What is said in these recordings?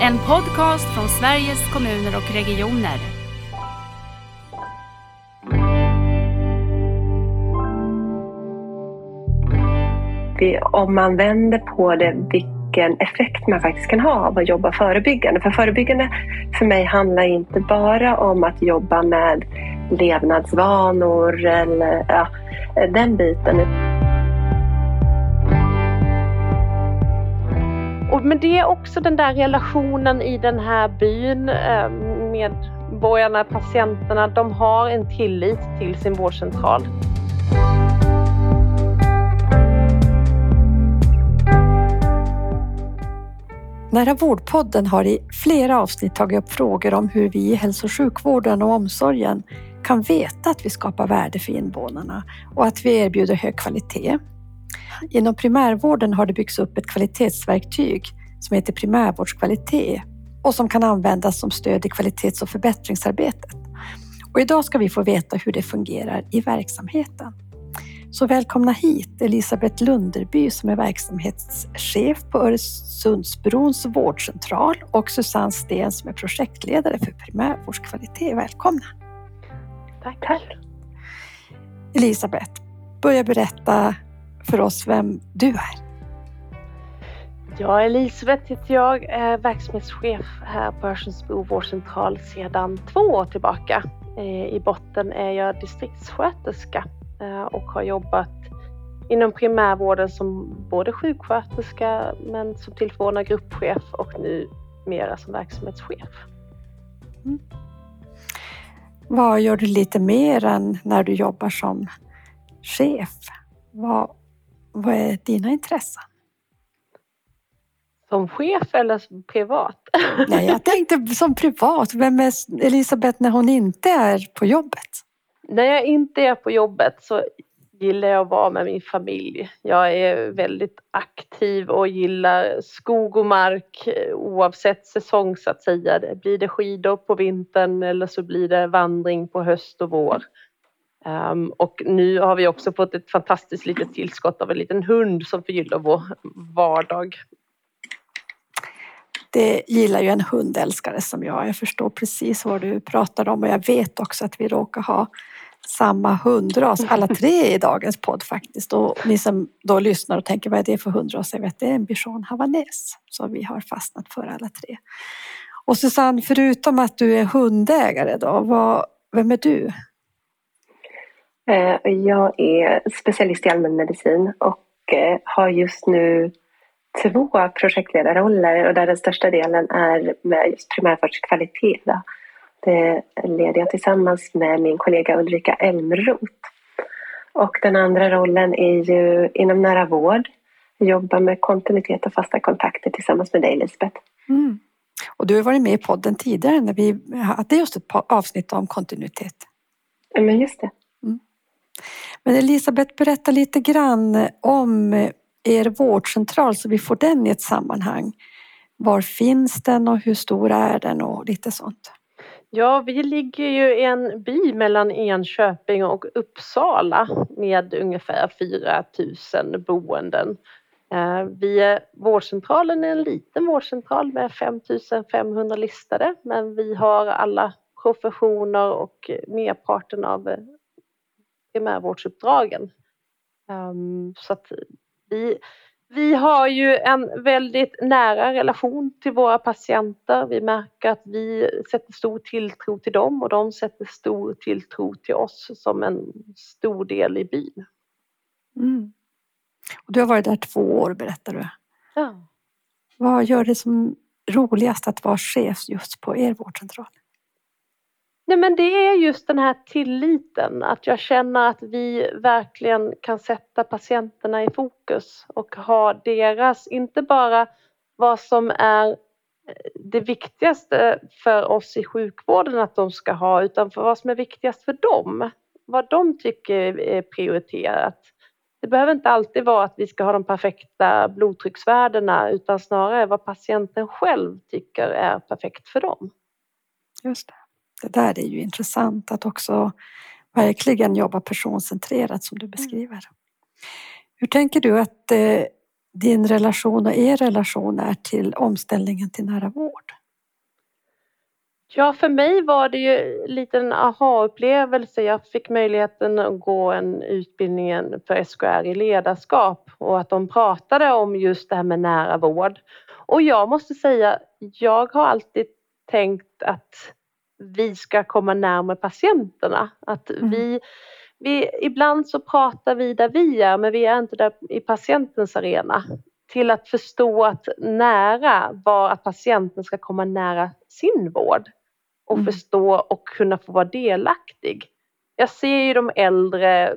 En podcast från Sveriges kommuner och regioner. Om man vänder på det, vilken effekt man faktiskt kan ha av att jobba förebyggande. För förebyggande för mig handlar inte bara om att jobba med levnadsvanor eller ja, den biten. Och, men det är också den där relationen i den här byn eh, med borgarna, patienterna. De har en tillit till sin vårdcentral. Nära vårdpodden har i flera avsnitt tagit upp frågor om hur vi i hälso och sjukvården och omsorgen kan veta att vi skapar värde för invånarna och att vi erbjuder hög kvalitet. Inom primärvården har det byggts upp ett kvalitetsverktyg som heter primärvårdskvalitet och som kan användas som stöd i kvalitets och förbättringsarbetet. Och idag ska vi få veta hur det fungerar i verksamheten. Så välkomna hit Elisabeth Lunderby som är verksamhetschef på Öresundsbrons vårdcentral och Susanne Sten som är projektledare för primärvårdskvalitet. Välkomna! Tack. Tack. Elisabeth, börja berätta för oss vem du är. Ja, Elisabeth heter jag, är verksamhetschef här på Örsundsbro vårdcentral sedan två år tillbaka. Eh, I botten är jag distriktssköterska eh, och har jobbat inom primärvården som både sjuksköterska men som tillförordnad gruppchef och nu mera som verksamhetschef. Mm. Vad gör du lite mer än när du jobbar som chef? Vad, vad är dina intressen? Som chef eller som privat? Nej, jag tänkte som privat. Vem är Elisabeth när hon inte är på jobbet? När jag inte är på jobbet så gillar jag att vara med min familj. Jag är väldigt aktiv och gillar skog och mark oavsett säsong så att säga. Blir det skidor på vintern eller så blir det vandring på höst och vår. Um, och nu har vi också fått ett fantastiskt litet tillskott av en liten hund som förgyller vår vardag. Det gillar ju en hundälskare som jag. Jag förstår precis vad du pratar om och jag vet också att vi råkar ha samma hundras, alla tre i dagens podd faktiskt. Och ni som då lyssnar och tänker vad är det för hundras? Jag vet det är en bichon havanäs som vi har fastnat för alla tre. Och Susanne, förutom att du är hundägare då, vad, vem är du? Eh, jag är specialist i allmänmedicin och eh, har just nu två projektledarroller och där den största delen är med just primärvårdskvalitet. Det leder jag tillsammans med min kollega Ulrika Elmroth. Och den andra rollen är ju inom nära vård. Jag jobbar med kontinuitet och fasta kontakter tillsammans med dig Lisbeth. Mm. Och du har varit med i podden tidigare när vi hade just ett avsnitt om kontinuitet. Ja, men just det. Men Elisabeth, berätta lite grann om er vårdcentral så vi får den i ett sammanhang. Var finns den och hur stor är den och lite sånt? Ja, vi ligger ju i en by mellan Enköping och Uppsala med ungefär 4 000 boenden. Eh, vi är, vårdcentralen är en liten vårdcentral med 5 500 listade men vi har alla professioner och merparten av eh, primärvårdsuppdragen. Ehm, så att vi, vi har ju en väldigt nära relation till våra patienter. Vi märker att vi sätter stor tilltro till dem och de sätter stor tilltro till oss som en stor del i byn. Mm. Och du har varit där två år berättar du. Ja. Vad gör det som roligast att vara chef just på er vårdcentral? Nej men det är just den här tilliten, att jag känner att vi verkligen kan sätta patienterna i fokus och ha deras, inte bara vad som är eh, det viktigaste för oss i sjukvården att de ska ha utan för vad som är viktigast för dem. Vad de tycker är prioriterat. Det behöver inte alltid vara att vi ska ha de perfekta blodtrycksvärdena utan snarare vad patienten själv tycker är perfekt för dem. Just det det där är ju intressant att också verkligen jobba personcentrerat som du mm. beskriver. Hur tänker du att eh, din relation och er relation är till omställningen till nära vård? Ja, för mig var det ju lite en aha-upplevelse. Jag fick möjligheten att gå en utbildning för SKR i ledarskap och att de pratade om just det här med nära vård. Och jag måste säga, jag har alltid tänkt att vi ska komma närmare patienterna. Att mm. vi, vi, ibland så pratar vi där vi är, men vi är inte där i patientens arena. Till att förstå att nära var att patienten ska komma nära sin vård och mm. förstå och kunna få vara delaktig. Jag ser ju de äldre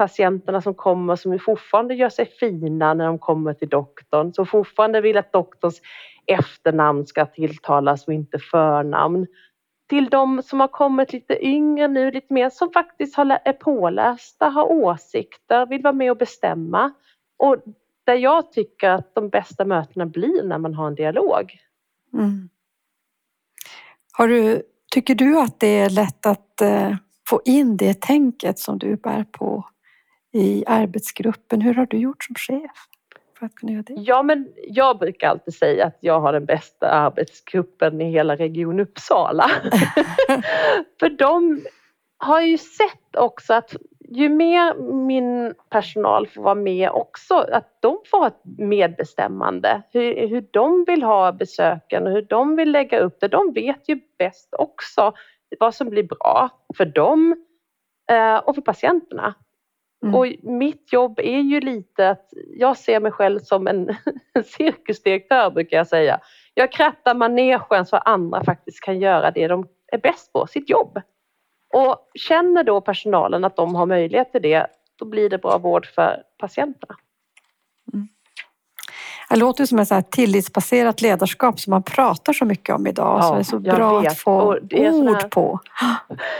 patienterna som kommer som fortfarande gör sig fina när de kommer till doktorn, som fortfarande vill att doktorns efternamn ska tilltalas och inte förnamn. Till de som har kommit lite yngre nu, lite mer som faktiskt är pålästa, har åsikter, vill vara med och bestämma. Och där jag tycker att de bästa mötena blir när man har en dialog. Mm. Har du, tycker du att det är lätt att eh, få in det tänket som du bär på i arbetsgruppen? Hur har du gjort som chef? För att kunna göra det? Ja, men jag brukar alltid säga att jag har den bästa arbetsgruppen i hela Region Uppsala. för de har ju sett också att ju mer min personal får vara med också, att de får ett medbestämmande. Hur, hur de vill ha besöken och hur de vill lägga upp det. De vet ju bäst också vad som blir bra för dem eh, och för patienterna. Mm. Och mitt jobb är ju lite att jag ser mig själv som en cirkusdirektör brukar jag säga. Jag krattar manegen så andra faktiskt kan göra det de är bäst på, sitt jobb. Och känner då personalen att de har möjlighet till det, då blir det bra vård för patienterna. Mm. Det låter som ett tillitsbaserat ledarskap som man pratar så mycket om idag. Ja, så det är så bra vet. att få ord här... på.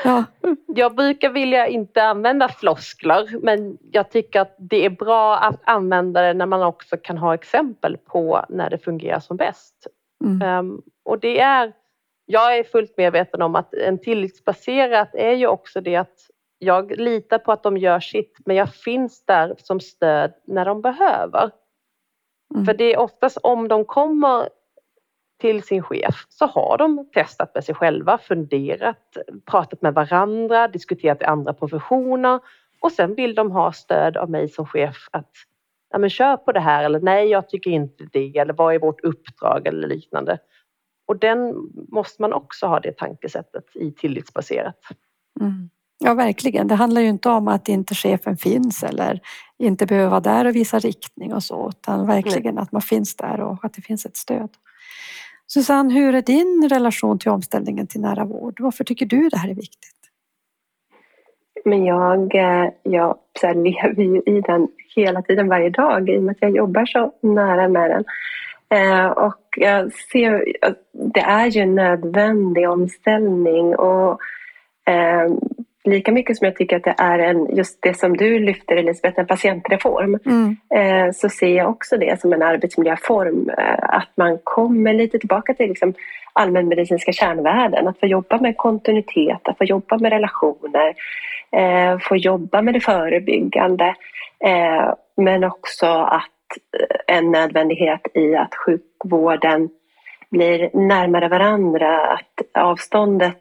Ja. Jag brukar vilja inte använda floskler men jag tycker att det är bra att använda det när man också kan ha exempel på när det fungerar som bäst. Mm. Um, och det är jag är fullt medveten om att en tillitsbaserat är ju också det att jag litar på att de gör sitt, men jag finns där som stöd när de behöver. Mm. För det är oftast om de kommer till sin chef så har de testat med sig själva, funderat, pratat med varandra, diskuterat i andra professioner och sen vill de ha stöd av mig som chef att ja, men kör på det här eller nej, jag tycker inte det eller vad är vårt uppdrag eller liknande. Och den måste man också ha det tankesättet i tillitsbaserat. Mm. Ja, verkligen. Det handlar ju inte om att inte chefen finns eller inte behöver vara där och visa riktning och så, utan verkligen att man finns där och att det finns ett stöd. Susanne, hur är din relation till omställningen till nära vård? Varför tycker du det här är viktigt? Men jag, eh, jag så lever ju i den hela tiden, varje dag, i och med att jag jobbar så nära med den. Eh, och jag ser, det är ju en nödvändig omställning och eh, lika mycket som jag tycker att det är en, just det som du lyfter Elisabeth, en patientreform, mm. eh, så ser jag också det som en arbetsmiljöform. Eh, att man kommer lite tillbaka till liksom allmänmedicinska kärnvärden, att få jobba med kontinuitet, att få jobba med relationer, eh, få jobba med det förebyggande, eh, men också att en nödvändighet i att sjukvården blir närmare varandra, att avståndet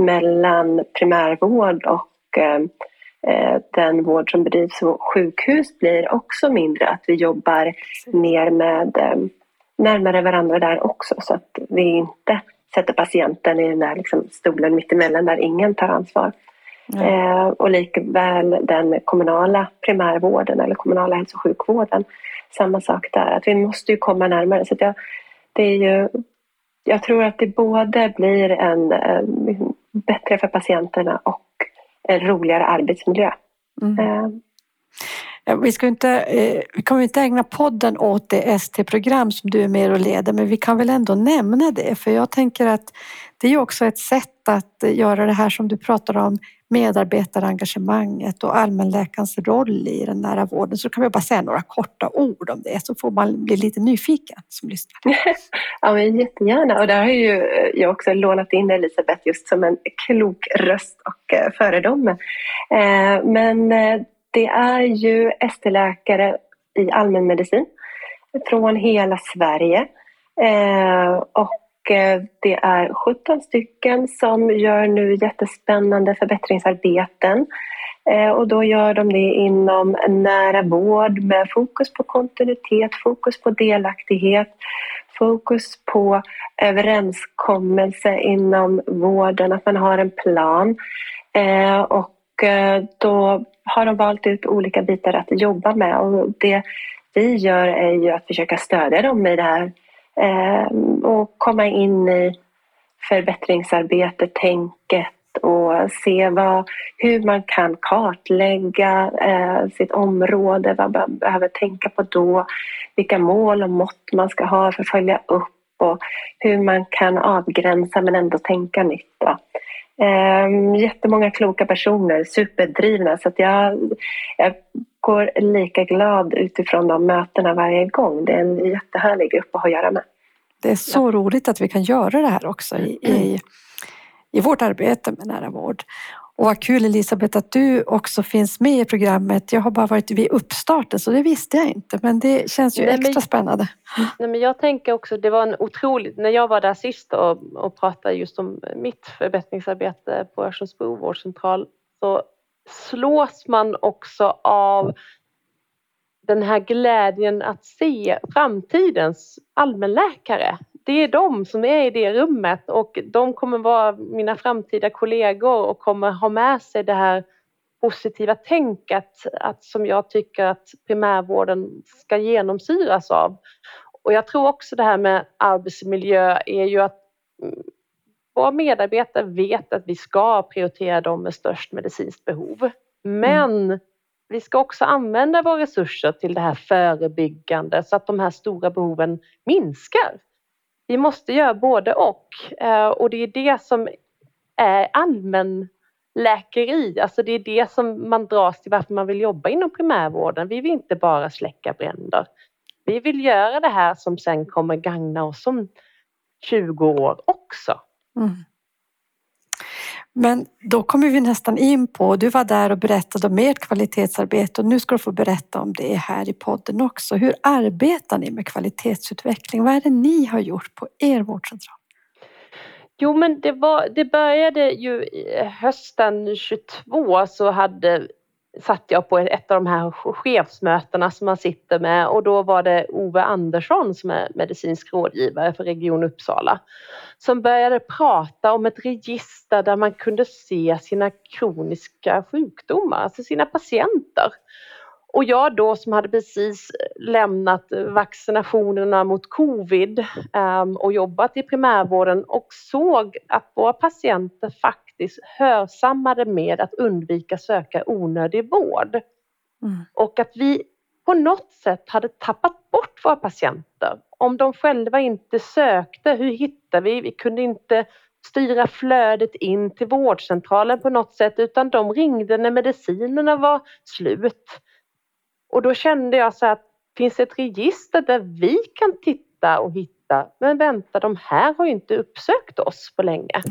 mellan primärvård och eh, den vård som bedrivs på sjukhus blir också mindre. Att vi jobbar mer med eh, närmare varandra där också så att vi inte sätter patienten i den där liksom stolen mittemellan där ingen tar ansvar. Eh, och likväl den kommunala primärvården eller kommunala hälso och sjukvården samma sak där, att vi måste ju komma närmare. Så jag, det är ju, jag tror att det både blir en, en bättre för patienterna och en roligare arbetsmiljö. Mm. Eh. Vi, ska inte, eh, vi kommer inte ägna podden åt det ST-program som du är med och leder men vi kan väl ändå nämna det för jag tänker att det är också ett sätt att göra det här som du pratar om medarbetarengagemanget och allmänläkarens roll i den nära vården så kan vi bara säga några korta ord om det så får man bli lite nyfiken som lyssnar. ja, men jättegärna och där har ju eh, jag också lånat in Elisabeth just som en klok röst och eh, föredöme. Eh, men det är ju ST-läkare i allmänmedicin från hela Sverige och Eh, det är 17 stycken som gör nu jättespännande förbättringsarbeten. Eh, och då gör de det inom nära vård med fokus på kontinuitet, fokus på delaktighet, fokus på överenskommelse inom vården, att man har en plan. Eh, och då har de valt ut olika bitar att jobba med och det vi gör är ju att försöka stödja dem i det här Ehm, och komma in i förbättringsarbetet, tänket och se vad, hur man kan kartlägga eh, sitt område, vad man behöver tänka på då, vilka mål och mått man ska ha för att följa upp och hur man kan avgränsa men ändå tänka nytt. Då. Eh, jättemånga kloka personer, superdrivna så att jag, jag går lika glad utifrån de mötena varje gång. Det är en jättehärlig grupp att ha att göra med. Det är så ja. roligt att vi kan göra det här också i, i, i vårt arbete med nära vård. Och vad kul Elisabeth att du också finns med i programmet. Jag har bara varit vid uppstarten så det visste jag inte men det känns ju nej, extra men, spännande. Nej, men jag tänker också, det var en otroligt, när jag var där sist och, och pratade just om mitt förbättringsarbete på Örsundsbro vårdcentral så slås man också av den här glädjen att se framtidens allmänläkare det är de som är i det rummet och de kommer vara mina framtida kollegor och kommer ha med sig det här positiva tänket att, som jag tycker att primärvården ska genomsyras av. Och jag tror också det här med arbetsmiljö är ju att mm, våra medarbetare vet att vi ska prioritera dem med störst medicinskt behov. Men mm. vi ska också använda våra resurser till det här förebyggande så att de här stora behoven minskar vi måste göra både och. Eh, och det är det som är allmänläkeri, alltså det är det som man dras till varför man vill jobba inom primärvården. Vi vill inte bara släcka bränder. Vi vill göra det här som sen kommer gagna oss om 20 år också. Mm. Men då kommer vi nästan in på, du var där och berättade om ert kvalitetsarbete och nu ska du få berätta om det här i podden också. Hur arbetar ni med kvalitetsutveckling? Vad är det ni har gjort på er vårdcentral? Jo men det, var, det började ju hösten 22 så hade satt jag på ett av de här chefsmötena som man sitter med och då var det Ove Andersson som är medicinsk rådgivare för Region Uppsala som började prata om ett register där man kunde se sina kroniska sjukdomar, alltså sina patienter. Och jag då som hade precis lämnat vaccinationerna mot covid ehm, och jobbat i primärvården och såg att våra patienter faktiskt hörsammade med att undvika söka onödig vård. Mm. Och att vi på något sätt hade tappat bort våra patienter. Om de själva inte sökte, hur hittar vi? Vi kunde inte styra flödet in till vårdcentralen på något sätt utan de ringde när medicinerna var slut. Och då kände jag så att finns det ett register där vi kan titta och hitta, men vänta de här har ju inte uppsökt oss på länge.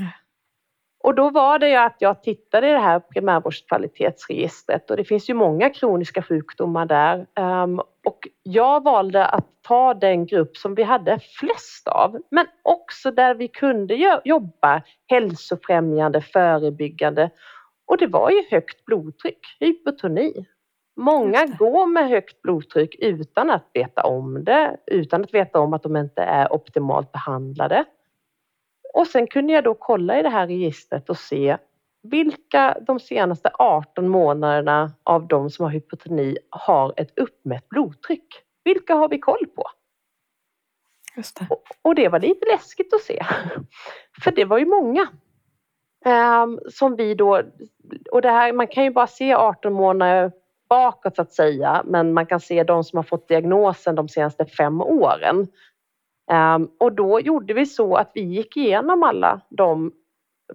Och då var det ju att jag tittade i det här primärvårdskvalitetsregistret och det finns ju många kroniska sjukdomar där. Um, och jag valde att ta den grupp som vi hade flest av, men också där vi kunde jobba hälsofrämjande, förebyggande. Och det var ju högt blodtryck, hypotoni. Många går med högt blodtryck utan att veta om det, utan att veta om att de inte är optimalt behandlade. Och sen kunde jag då kolla i det här registret och se vilka de senaste 18 månaderna av de som har hypotoni har ett uppmätt blodtryck. Vilka har vi koll på? Just det. Och, det var lite läskigt att se. För det var ju många. Um, som vi då, och det här, man kan ju bara se 18 månader bakåt så att säga, men man kan se de som har fått diagnosen de senaste fem åren. Um, och då gjorde vi så att vi gick igenom alla de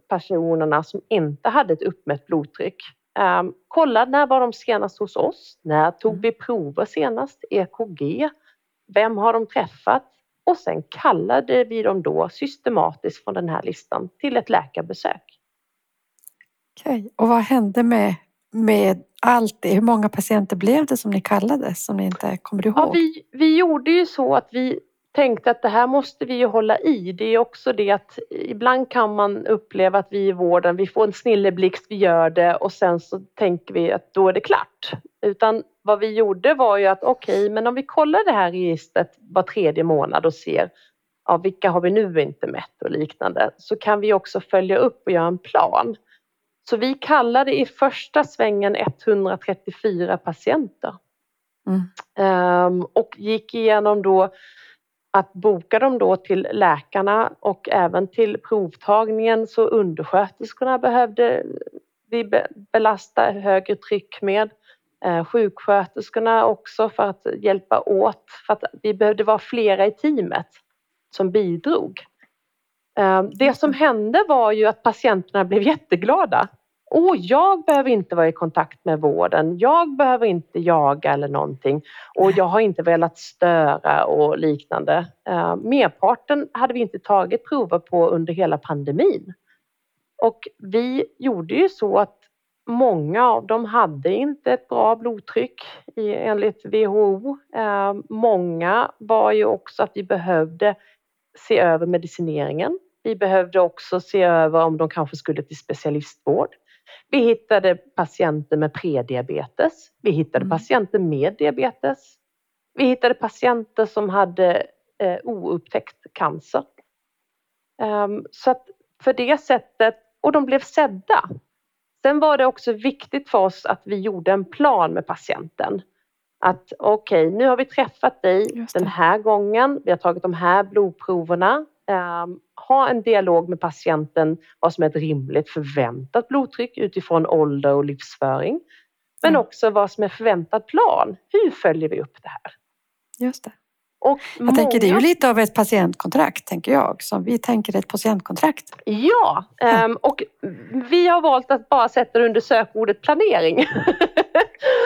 personerna som inte hade ett uppmätt blodtryck. Um, kollade när var de senast hos oss? När tog vi prover senast? EKG? Vem har de träffat? Och sen kallade vi dem då systematiskt från den här listan till ett läkarbesök. Okej, och vad hände med, med allt det? Hur många patienter blev det som ni kallade som ni inte kommer ihåg? Ja, vi, vi gjorde ju så att vi tänkte att det här måste vi ju hålla i. Det är också det att ibland kan man uppleva att vi i vården, vi får en snilleblixt, vi gör det och sen så tänker vi att då är det klart. Utan vad vi gjorde var ju att okej, okay, men om vi kollar det här registret var tredje månad och ser ja, vilka har vi nu inte mätt och liknande, så kan vi också följa upp och göra en plan. Så vi kallade i första svängen 134 patienter. Mm. Um, och gick igenom då att boka dem då till läkarna och även till provtagningen så undersköterskorna behövde vi belasta högre tryck med. Eh, sjuksköterskorna också för att hjälpa åt, för att vi behövde vara flera i teamet som bidrog. Eh, det som hände var ju att patienterna blev jätteglada. Åh, jag behöver inte vara i kontakt med vården. Jag behöver inte jaga eller någonting. Och jag har inte velat störa och liknande. Eh, merparten hade vi inte tagit prover på under hela pandemin. Och vi gjorde ju så att många av dem hade inte ett bra blodtryck enligt WHO. Eh, många var ju också att vi behövde se över medicineringen. Vi behövde också se över om de kanske skulle till specialistvård. Vi hittade patienter med prediabetes. Vi hittade mm. patienter med diabetes. Vi hittade patienter som hade eh, oupptäckt cancer. Um, så att för det sättet, och de blev sedda. Sen var det också viktigt för oss att vi gjorde en plan med patienten. Att okej, okay, nu har vi träffat dig den här gången. Vi har tagit de här blodproverna. Um, ha en dialog med patienten vad som är ett rimligt förväntat blodtryck utifrån ålder och livsföring. Men mm. också vad som är förväntad plan. Hur följer vi upp det här? Just det. Och jag många... tänker det är ju lite av ett patientkontrakt, tänker jag, som vi tänker ett patientkontrakt. Ja, ja. Um, och vi har valt att bara sätta det under sökordet planering.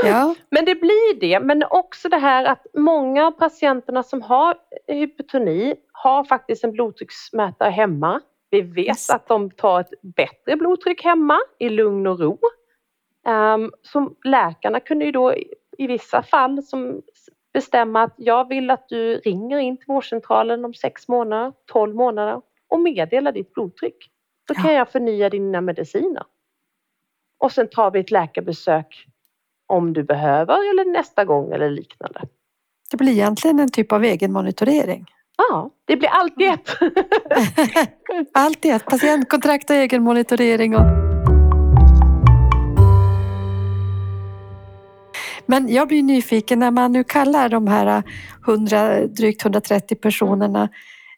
ja. Men det blir det, men också det här att många av patienterna som har hypotoni har faktiskt en blodtrycksmätare hemma. Vi vet yes. att de tar ett bättre blodtryck hemma i lugn och ro. Um, som läkarna kunde ju då i vissa fall som bestämma att jag vill att du ringer in till vårdcentralen om sex månader, tolv månader och meddelar ditt blodtryck. Då kan ja. jag förnya dina mediciner. Och sen tar vi ett läkarbesök om du behöver eller nästa gång eller liknande. Det blir egentligen en typ av egenmonitorering. Ja, det blir allt i ett. Allt i ett. Patientkontrakt och egenmonitorering. Och... Men jag blir nyfiken när man nu kallar de här 100, drygt 130 personerna.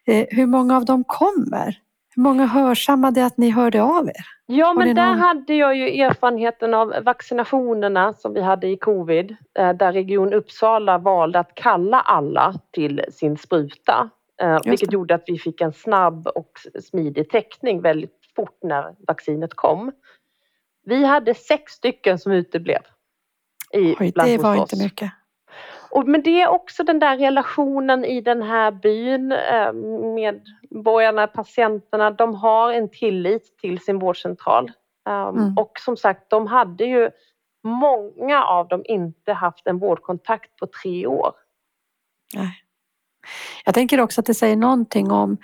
Eh, hur många av dem kommer? Många hörsammade att ni hörde av er? Ja, men där någon... hade jag ju erfarenheten av vaccinationerna som vi hade i covid, eh, där Region Uppsala valde att kalla alla till sin spruta, eh, vilket gjorde att vi fick en snabb och smidig täckning väldigt fort när vaccinet kom. Vi hade sex stycken som uteblev. I, Oj, det var inte mycket. Och, men det är också den där relationen i den här byn, eh, medborgarna, patienterna, de har en tillit till sin vårdcentral. Um, mm. Och som sagt, de hade ju många av dem inte haft en vårdkontakt på tre år. Nej. Jag tänker också att det säger någonting om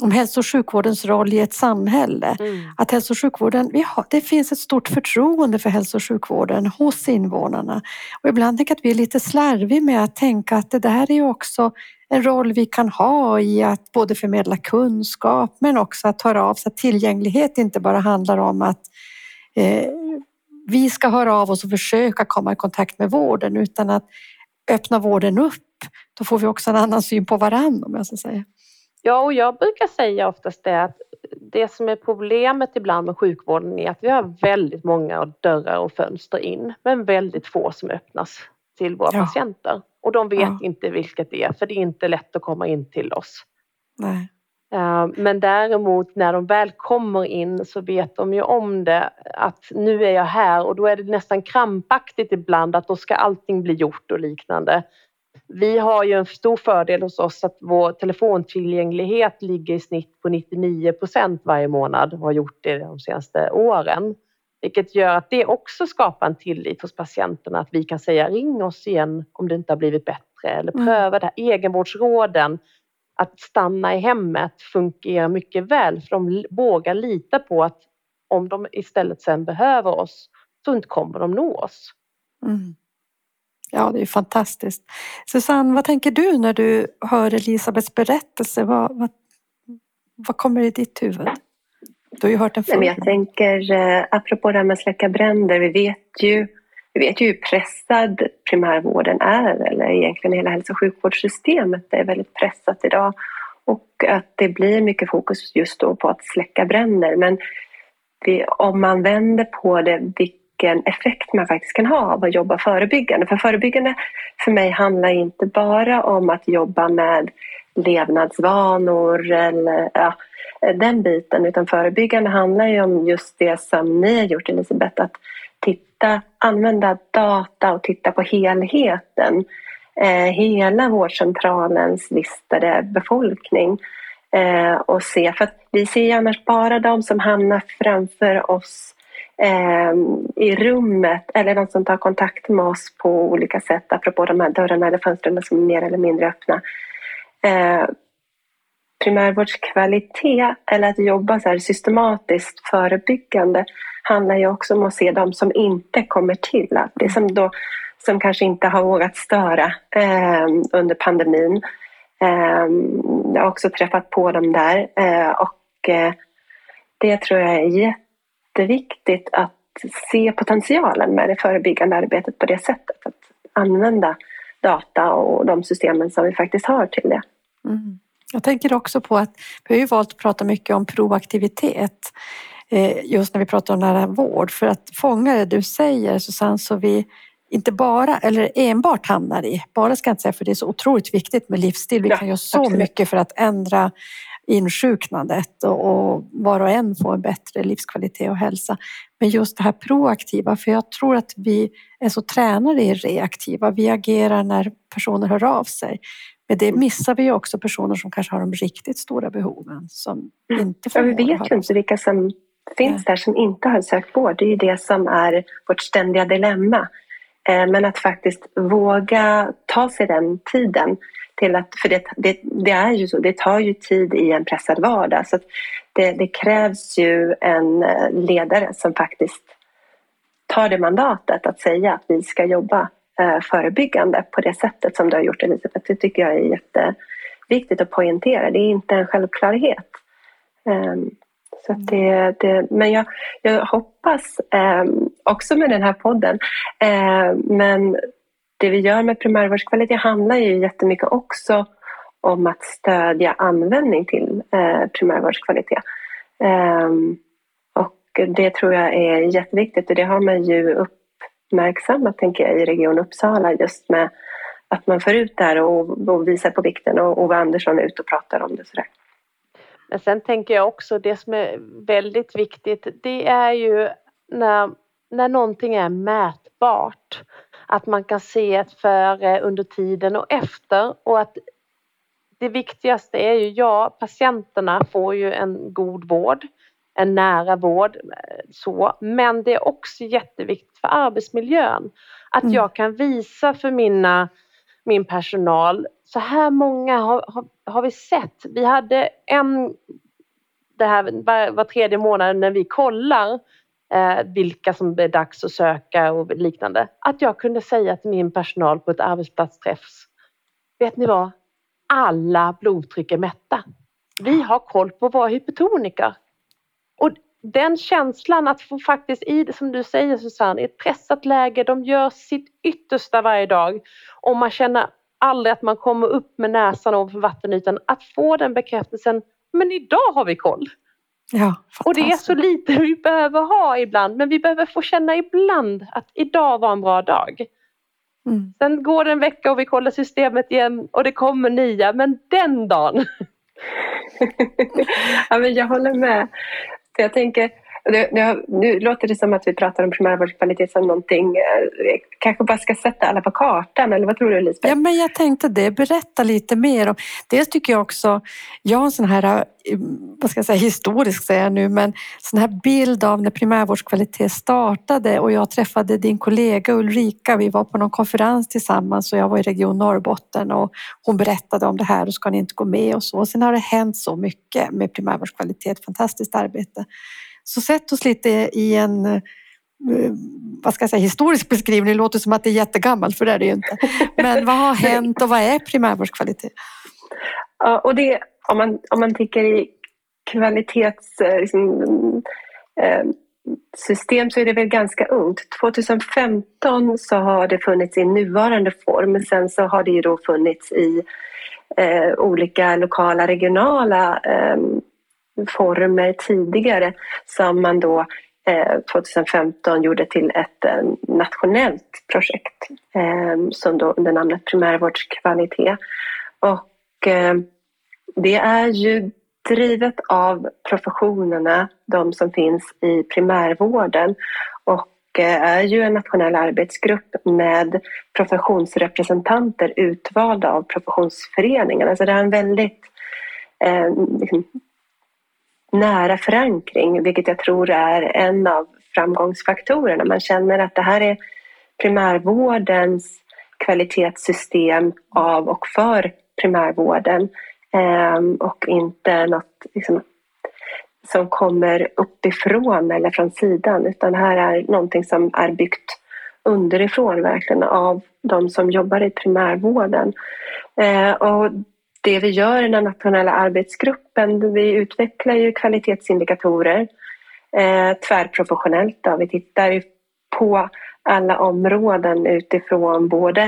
om hälso och sjukvårdens roll i ett samhälle. Mm. Att hälso och sjukvården, vi har, det finns ett stort förtroende för hälso och sjukvården hos invånarna. Och ibland tänker jag att vi är lite slarviga med att tänka att det där är också en roll vi kan ha i att både förmedla kunskap men också att höra av sig. Att tillgänglighet inte bara handlar om att eh, vi ska höra av oss och försöka komma i kontakt med vården utan att öppna vården upp. Då får vi också en annan syn på varandra om jag ska säga. Ja, och jag brukar säga oftast det att det som är problemet ibland med sjukvården är att vi har väldigt många dörrar och fönster in, men väldigt få som öppnas till våra ja. patienter. Och de vet ja. inte vilket det är, för det är inte lätt att komma in till oss. Nej. Eh, men däremot när de väl kommer in så vet de ju om det, att nu är jag här och då är det nästan krampaktigt ibland att då ska allting bli gjort och liknande. Vi har ju en stor fördel hos oss att vår telefontillgänglighet ligger i snitt på 99 procent varje månad och har gjort det de senaste åren. Vilket gör att det också skapar en tillit hos patienterna att vi kan säga ring oss igen om det inte har blivit bättre eller mm. pröva det här. Egenvårdsråden att stanna i hemmet fungerar mycket väl för de vågar lita på att om de istället sen behöver oss så inte kommer de nå oss. Mm. Ja, det är fantastiskt. Susanne, vad tänker du när du hör Elisabeths berättelse? Vad, vad, vad kommer i ditt huvud? Du har ju hört den förr. Jag tänker, eh, apropå det här med att släcka bränder, vi vet ju vi vet ju hur pressad primärvården är, eller egentligen hela hälso och sjukvårdssystemet är väldigt pressat idag. Och att det blir mycket fokus just då på att släcka bränder. Men vi, om man vänder på det, vilken effekt man faktiskt kan ha av att jobba förebyggande. För förebyggande för mig handlar inte bara om att jobba med levnadsvanor eller ja, den biten, utan förebyggande handlar ju om just det som ni har gjort Elisabeth, att titta, använda data och titta på helheten. Eh, hela vårdcentralens listade befolkning eh, och se, för att vi ser ju annars bara de som hamnar framför oss Ehm, i rummet eller de som tar kontakt med oss på olika sätt, apropå de här dörrarna eller fönstren som är mer eller mindre öppna. Eh, primärvårdskvalitet eller att jobba så systematiskt förebyggande handlar ju också om att se de som inte kommer till. Det som, då, som kanske inte har vågat störa eh, under pandemin. Eh, jag har också träffat på dem där eh, och eh, det tror jag är jätteviktigt att se potentialen med det förebyggande arbetet på det sättet. Att använda data och de systemen som vi faktiskt har till det. Mm. Jag tänker också på att vi har ju valt att prata mycket om proaktivitet eh, just när vi pratar om nära vård för att fånga det du säger Susanne så vi inte bara eller enbart hamnar i, bara ska jag inte säga för det är så otroligt viktigt med livsstil. Vi ja, kan göra så absolut. mycket för att ändra insjuknandet och, var och en få en bättre livskvalitet och hälsa. Men just det här proaktiva, för jag tror att vi är så tränade i reaktiva. Vi agerar när personer hör av sig. Men det missar vi också personer som kanske har de riktigt stora behoven som mm. inte får ja, Vi vet ju inte vilka som finns där som inte har sökt vård. Det är ju det som är vårt ständiga dilemma. Eh, men att faktiskt våga ta sig den tiden till att, för det, det, det, är ju så, det tar ju tid i en pressad vardag. Så det, det, krävs ju en eh, ledare som faktiskt tar det mandatet att säga att vi ska jobba Eh, förebyggande på det sättet som du har gjort Elisabeth. Det tycker jag är jätteviktigt att poängtera. Det är inte en självklarhet. Um, så det, det, men jag, jag hoppas ehm, också med den här podden, ehm, men det vi gör med primärvårdskvalitet handlar ju jättemycket också om att stödja användning till eh, primärvårdskvalitet. Ehm, och det tror jag är jätteviktigt och det har man ju uppmärksammat tänker jag, i Region Uppsala just med att man får ut det här och, och visar på vikten och Ove Andersson är ute och pratar om det. Sådär. Men sen tänker jag också det som är väldigt viktigt det är ju när, när någonting är mätbart. Att man kan se ett före, under tiden och efter och att det viktigaste är ju, ja patienterna får ju en god vård en nära vård. Så. Men det är också jätteviktigt för arbetsmiljön. Att mm. jag kan visa för mina, min personal, så här många har, har, har vi sett. Vi hade en, det här var, var tredje månad när vi kollar Eh, vilka som är dags att söka och liknande. Att jag kunde säga till min personal på ett arbetsplatsträffs, vet ni vad? Alla blodtryck är mätta. Vi har koll på våra hypertoniker. Och den känslan att få faktiskt i det som du säger Susanne, i ett pressat läge, de gör sitt yttersta varje dag och man känner aldrig att man kommer upp med näsan ovanför vattenytan. Att få den bekräftelsen, men idag har vi koll. Ja, och det är så lite vi behöver ha ibland, men vi behöver få känna ibland att idag var en bra dag. Mm. Sen går det en vecka och vi kollar systemet igen och det kommer nya, men den dagen. ja, men jag håller med. Jag tänker, det, det, nu låter det som att vi pratar om primärvårdskvalitet som någonting, eh, kanske bara ska sätta alla på kartan, eller vad tror du Lisbeth? Ja, men jag tänkte det, berätta lite mer om, dels tycker jag också, jag har en sån här, eh, vad ska jag säga, historisk säger jag nu, men sån här bild av när primärvårdskvalitet startade och jag träffade din kollega Ulrika, vi var på någon konferens tillsammans och jag var i Region Norrbotten och hon berättade om det här och ska ni inte gå med och så. Sen har det hänt så mycket med primärvårdskvalitet, fantastiskt arbete. Så sätt oss lite i en eh, vad ska jag säga, historisk beskrivning. Det låter som att det är jättegammalt, för det är det ju inte. Men vad har hänt och vad är primärvårdskvalitet? Ja, och det, om, man, om man tänker i kvalitetssystem eh, liksom, eh, så är det väl ganska ungt. 2015 så har det funnits i nuvarande form. Sen så har det ju då funnits i eh, olika lokala, regionala eh, former tidigare som man då eh, 2015 gjorde till ett eh, nationellt projekt eh, som då under namnet primärvårdskvalitet. Och det är ju drivet av professionerna, de som finns i primärvården och är ju en nationell arbetsgrupp med professionsrepresentanter utvalda av professionsföreningarna. Så alltså det är en väldigt eh, liksom, nära förankring, vilket jag tror är en av framgångsfaktorerna. Man känner att det här är primärvårdens kvalitetssystem av och för primärvården ehm, och inte något liksom, som kommer uppifrån eller från sidan utan det här är någonting som är byggt underifrån verkligen av de som jobbar i primärvården. Eh, och det vi gör i den nationella arbetsgruppen, vi utvecklar ju kvalitetsindikatorer eh, tvärprofessionellt. Då. Vi tittar ju på alla områden utifrån både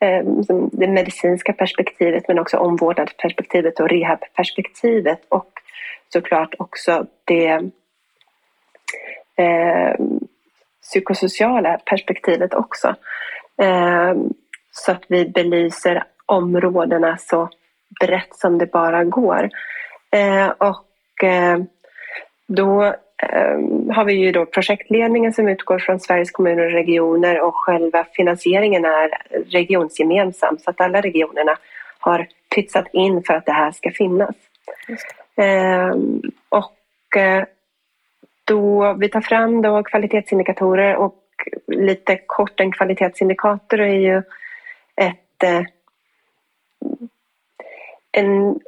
eh, det medicinska perspektivet men också omvårdnadsperspektivet och rehabperspektivet och såklart också det eh, psykosociala perspektivet också. Eh, så att vi belyser områdena så brett som det bara går. Eh, och eh, då eh, har vi ju då projektledningen som utgår från Sveriges kommuner och regioner och själva finansieringen är regionsgemensam så att alla regionerna har pytsat in för att det här ska finnas. Eh, och eh, då vi tar fram då kvalitetsindikatorer och lite kort en kvalitetsindikator är ju ett en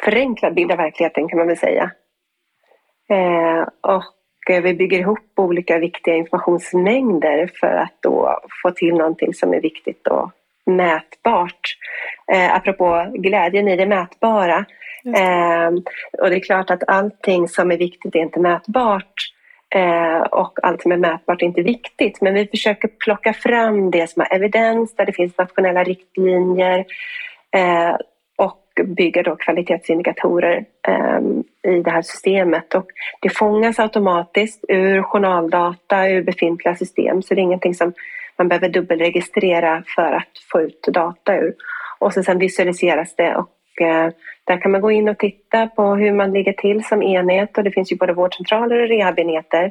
förenklad bild av verkligheten kan man väl säga. Eh, och vi bygger ihop olika viktiga informationsmängder för att då få till någonting som är viktigt och mätbart. Eh, apropå glädjen i det mätbara. Eh, och det är klart att allting som är viktigt är inte mätbart eh, och allt som är mätbart är inte viktigt. Men vi försöker plocka fram det som har evidens, där det finns nationella riktlinjer bygga då kvalitetsindikatorer ehm, i det här systemet. Och det fångas automatiskt ur journaldata, ur befintliga system, så det är ingenting som man behöver dubbelregistrera för att få ut data ur. Och sen visualiseras det och eh, där kan man gå in och titta på hur man ligger till som enhet och det finns ju både vårdcentraler och rehabenheter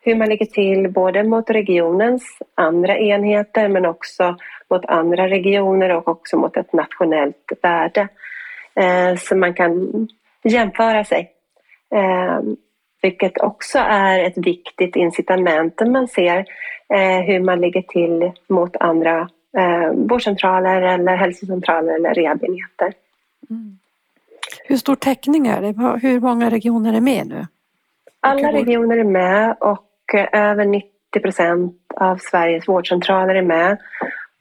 hur man ligger till både mot regionens andra enheter men också mot andra regioner och också mot ett nationellt värde. Eh, så man kan jämföra sig. Eh, vilket också är ett viktigt incitament när man ser eh, hur man ligger till mot andra vårdcentraler eller hälsocentraler eller rehabenheter. Mm. Hur stor täckning är det? Hur många regioner är med nu? Alla regioner är med och över 90 procent av Sveriges vårdcentraler är med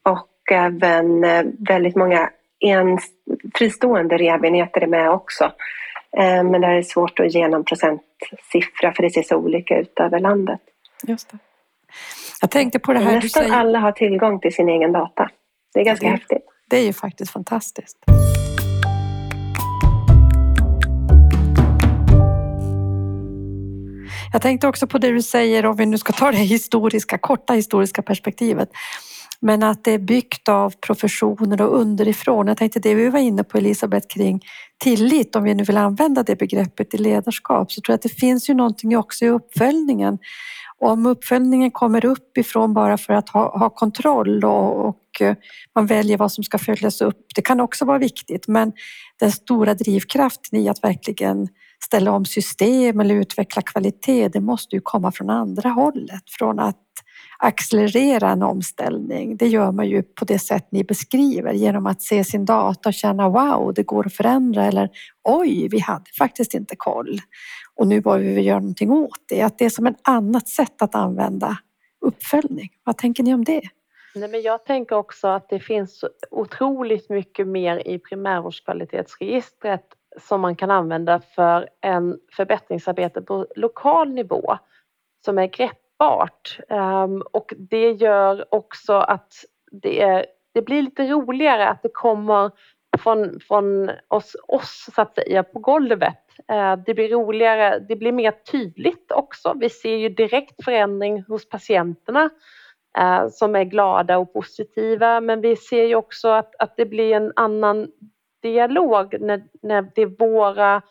och även väldigt många en fristående rehabenheter är med också. Eh, men det är svårt att ge någon procentsiffra för det ser så olika ut över landet. Just det. Jag tänkte på det här Nästan säger... alla har tillgång till sin egen data. Det är ganska det, häftigt. Det är ju faktiskt fantastiskt. Jag tänkte också på det du säger, om vi nu ska ta det historiska, korta historiska perspektivet men att det är byggt av professioner och underifrån. Jag tänkte det vi var inne på Elisabeth kring tillit, om vi nu vill använda det begreppet i ledarskap, så tror jag att det finns ju någonting också i uppföljningen. Om uppföljningen kommer uppifrån bara för att ha, ha kontroll och, och man väljer vad som ska följas upp, det kan också vara viktigt. Men den stora drivkraften i att verkligen ställa om system eller utveckla kvalitet, det måste ju komma från andra hållet. Från att accelerera en omställning. Det gör man ju på det sätt ni beskriver genom att se sin data och känna wow, det går att förändra eller oj, vi hade faktiskt inte koll och nu behöver vi göra någonting åt det. Att det är som ett annat sätt att använda uppföljning. Vad tänker ni om det? Nej, men jag tänker också att det finns otroligt mycket mer i primärvårdskvalitetsregistret som man kan använda för en förbättringsarbete på lokal nivå som är greppbart. Um, och det gör också att det, är, det blir lite roligare att det kommer från, från oss, oss så att säga på golvet. Uh, det blir roligare, det blir mer tydligt också. Vi ser ju direkt förändring hos patienterna uh, som är glada och positiva men vi ser ju också att, att det blir en annan dialog när, när det är våra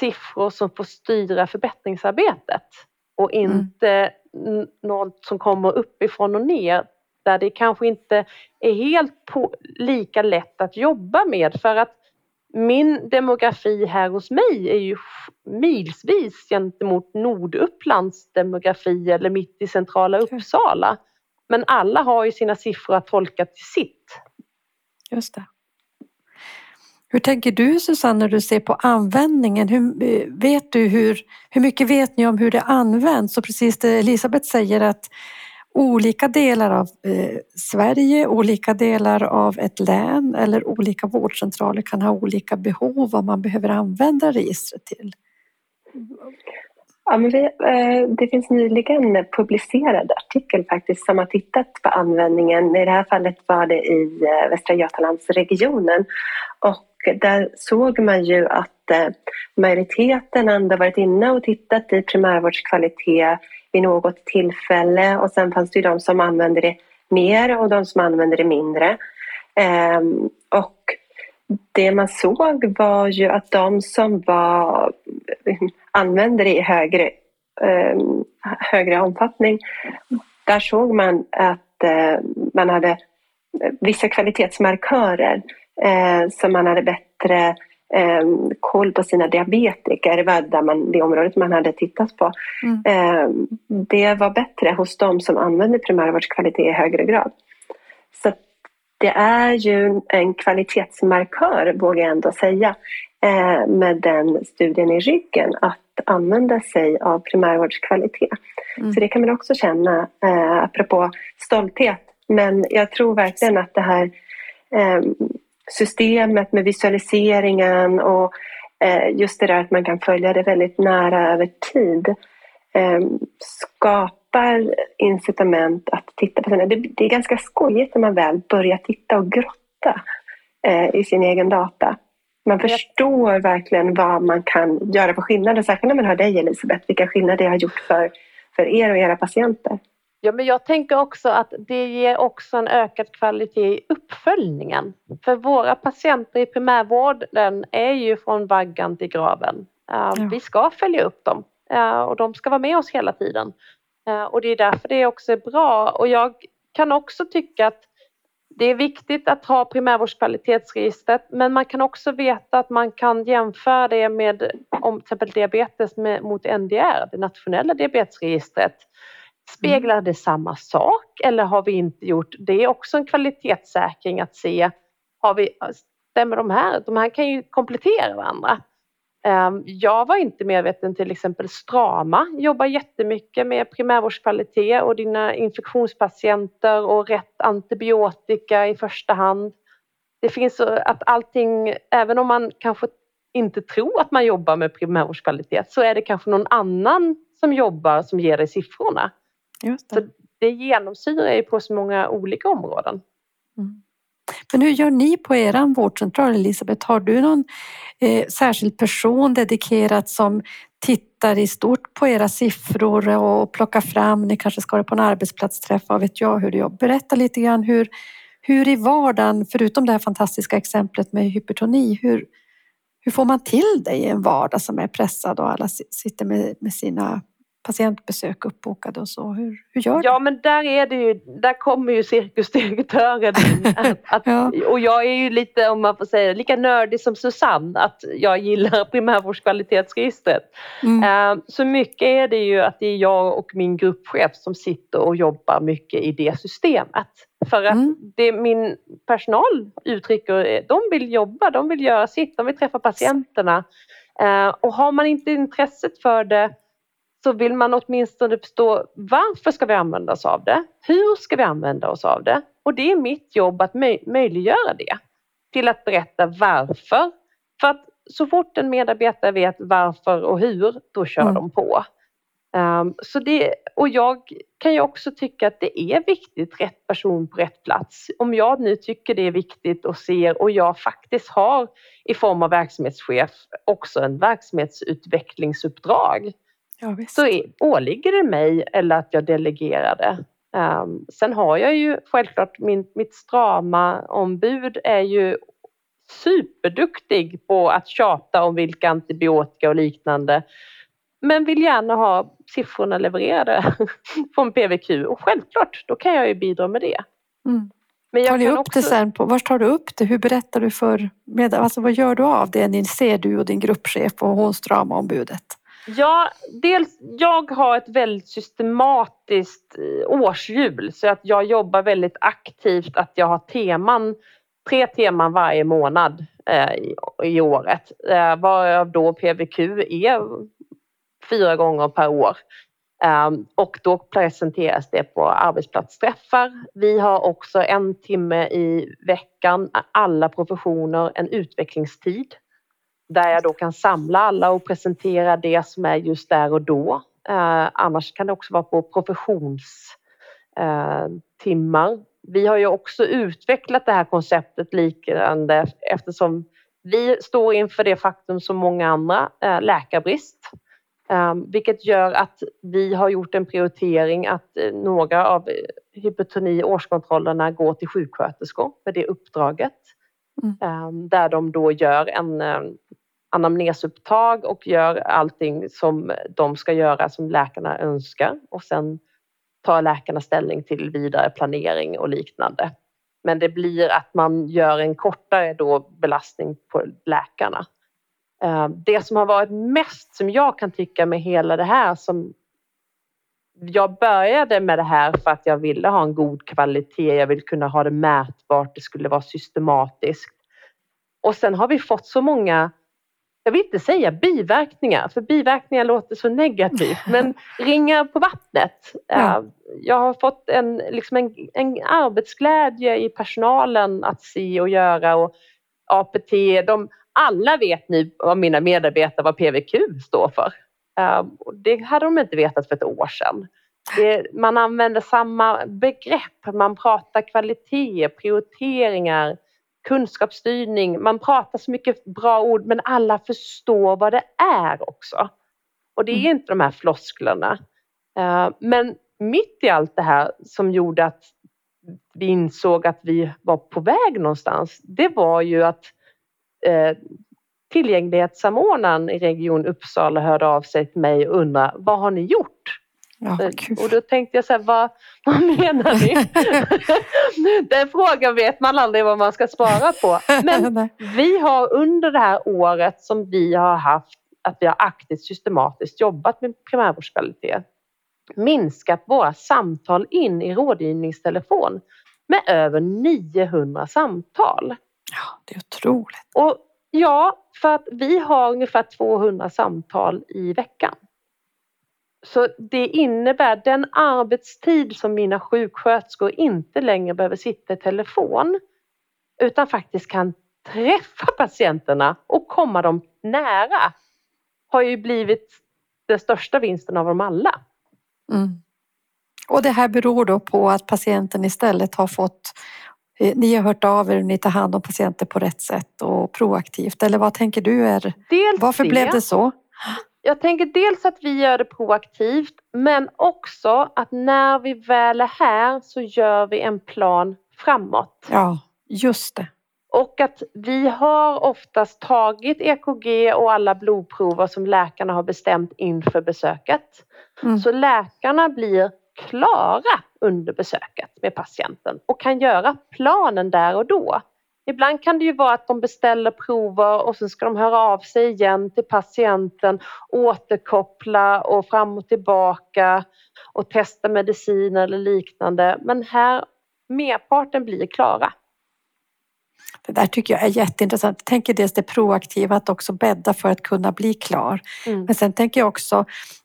siffror som får styra förbättringsarbetet och mm. inte mm. Något som kommer uppifrån och ner där det kanske inte är helt på, lika lätt att jobba med för att min demografi här hos mig är ju milsvis gentemot Nordupplands demografi eller mitt i centrala Uppsala. Men alla har ju sina siffror att tolka till sitt. Just det. Hur tänker du Susanne när du ser på användningen? Hur, eh, vet du hur, hur mycket vet ni om hur det används? Och precis det Elisabeth säger att olika delar av eh, Sverige, olika delar av ett län eller olika vårdcentraler kan ha olika behov vad man behöver använda registret till. Ja, men vi, eh, det finns nyligen publicerad artikel faktiskt som har tittat på användningen. I det här fallet var det i eh, Västra Götalandsregionen. Och där såg man ju att eh, majoriteten ändå varit inne och tittat i primärvårdskvalitet vid något tillfälle och sen fanns det ju de som använde det mer och de som använde det mindre. Ehm, och det man såg var ju att de som var, använde det i högre, ehm, högre omfattning, där såg man att eh, man hade vissa kvalitetsmarkörer eh, så man hade bättre eh, koll på sina diabetiker, där man, det området man hade tittat på. Mm. Eh, det var bättre hos de som använde primärvårdskvalitet i högre grad. Så det är ju en kvalitetsmarkör, vågar jag ändå säga, eh, med den studien i ryggen, att använda sig av primärvårdskvalitet. Mm. Så det kan man också känna, eh, apropå stolthet. Men jag tror verkligen att det här eh, systemet med visualiseringen och eh, just det där att man kan följa det väldigt nära över tid eh, skapar incitament att titta på sina... Det, är ganska skojigt när man väl börjar titta och grotta eh, i sin egen data. Man förstår verkligen vad man kan göra för skillnader, särskilt när man hör dig Elisabeth, vilka skillnader det har gjort för, för er och era patienter. Ja, men jag tänker också att det ger också en ökad kvalitet i uppföljningen. För våra patienter i primärvården är ju från vaggan till graven. Ja. Vi ska följa upp dem och de ska vara med oss hela tiden. Och det är därför det också är bra. Och jag kan också tycka att det är viktigt att ha primärvårdskvalitetsregistret men man kan också veta att man kan jämföra det med om till exempel diabetes med, mot NDR, det nationella diabetesregistret. Speglar det samma sak eller har vi inte gjort? Det är också en kvalitetssäkring att se, har vi, stämmer de här? De här kan ju komplettera varandra. Ehm, jag var inte medveten till exempel Strama jobbar jättemycket med primärvårdskvalitet och dina infektionspatienter och rätt antibiotika i första hand. Det finns att allting, även om man kanske inte tror att man jobbar med primärvårdskvalitet så är det kanske någon annan som jobbar som ger dig siffrorna. Just det. Så det genomsyrar ju på så många olika områden. Mm. Men hur gör ni på er vårdcentral Elisabeth? Har du någon eh, särskild person dedikerad som tittar i stort på era siffror och plockar fram, ni kanske ska det på en arbetsplatsträff, vad vet jag hur du jobbar. Berätta lite grann hur, hur i vardagen, förutom det här fantastiska exemplet med hypertoni, hur, hur får man till det i en vardag som är pressad och alla sitter med, med sina patientbesök uppbokade och så. Hur, hur gör du? Ja men där är det ju, där kommer ju cirkusdirektören. Att, att, ja. Och jag är ju lite, om man får säga lika nördig som Susanne, att jag gillar primärvårdskvalitetsregistret. Mm. Uh, så mycket är det ju att det är jag och min gruppchef som sitter och jobbar mycket i det systemet. För att mm. det min personal uttrycker, de vill jobba, de vill göra sitt, de vill träffa patienterna. Uh, och har man inte intresset för det så vill man åtminstone förstå varför ska vi använda oss av det? Hur ska vi använda oss av det? Och det är mitt jobb att möj möjliggöra det. Till att berätta varför. För att så fort en medarbetare vet varför och hur, då kör mm. de på. Um, så det, och jag kan ju också tycka att det är viktigt, rätt person på rätt plats. Om jag nu tycker det är viktigt och ser och jag faktiskt har i form av verksamhetschef också en verksamhetsutvecklingsuppdrag Ja, så är, åligger det mig eller att jag delegerar det. Um, sen har jag ju självklart min, mitt strama ombud är ju superduktig på att tjata om vilka antibiotika och liknande men vill gärna ha siffrorna levererade från PVQ och självklart, då kan jag ju bidra med det. Mm. Men jag tar ni upp också... det sen? På, var tar du upp det? Hur berättar du för med, alltså vad gör du av det? Ni ser du och din gruppchef och hon stramaombudet? Ja, dels jag har ett väldigt systematiskt eh, årshjul så att jag jobbar väldigt aktivt att jag har teman, tre teman varje månad eh, i, i, året. Eh, varav då PVQ är fyra gånger per år. Eh, och då presenteras det på arbetsplatsträffar. Vi har också en timme i veckan, alla professioner, en utvecklingstid där jag då kan samla alla och presentera det som är just där och då. Eh, annars kan det också vara på professionstimmar. Eh, vi har ju också utvecklat det här konceptet liknande eftersom vi står inför det faktum som många andra, eh, läkarbrist. Eh, vilket gör att vi har gjort en prioritering att eh, några av hypotoni årskontrollerna går till sjuksköterskor med det uppdraget. Mm. Ehm, där de då gör en eh, anamnesupptag och gör allting som de ska göra som läkarna önskar och sen tar läkarna ställning till vidare planering och liknande. Men det blir att man gör en kortare då belastning på läkarna. Eh, det som har varit mest som jag kan tycka med hela det här som jag började med det här för att jag ville ha en god kvalitet, jag vill kunna ha det mätbart, det skulle vara systematiskt. Och sen har vi fått så många, jag vill inte säga biverkningar, för biverkningar låter så negativt, men ringar på vattnet. Ja. Jag har fått en, liksom en, en arbetsglädje i personalen att se och göra och APT, de, alla vet nu vad mina medarbetare vad PVQ står för. Ehm, det hade de inte vetat för ett år sedan. Man använder samma begrepp, man pratar kvalitet, prioriteringar, kunskapsstyrning. Man pratar så mycket bra ord men alla förstår vad det är också. Och det är mm. inte de här flosklerna. Ehm, men mitt i allt det här som gjorde att vi insåg att vi var på väg någonstans, det var ju att eh, tillgänglighetssamordnaren i Region Uppsala hörde av sig till mig och undrade vad har ni gjort? Ja, och då tänkte jag så här, vad, vad menar ni? Den frågan vet man aldrig vad man ska svara på. Men vi har under det här året som vi har haft att vi har aktivt systematiskt jobbat med primärvårdskvalitet minskat våra samtal in i rådgivningstelefon med över 900 samtal. Ja, det är otroligt. Och Ja, för att vi har ungefär 200 samtal i veckan. Så det innebär den arbetstid som mina sjuksköterskor inte längre behöver sitta i telefon utan faktiskt kan träffa patienterna och komma dem nära har ju blivit den största vinsten av dem alla. Mm. Och det här beror då på att patienten istället har fått Eh, ni har hört av er och ni tar hand om patienter på rätt sätt och proaktivt. Eller vad tänker du? Är, Dels varför det. blev det så? Jag tänker dels att vi gör det proaktivt men också att när vi väl är här så gör vi en plan framåt. Ja, just det. Och att vi har oftast tagit EKG och alla blodprover som läkarna har bestämt inför besöket. Mm. Så läkarna blir klara under besöket med patienten och kan göra planen där och då. Ibland kan det ju vara att de beställer prover och så ska de höra av sig igen till patienten, återkoppla och fram och tillbaka och testa medicin eller liknande. Men här, merparten blir klara. Det där tycker jag är jätteintressant. Jag tänker dels det proaktiva, att också bädda för att kunna bli klar. Mm. Men sen tänker jag också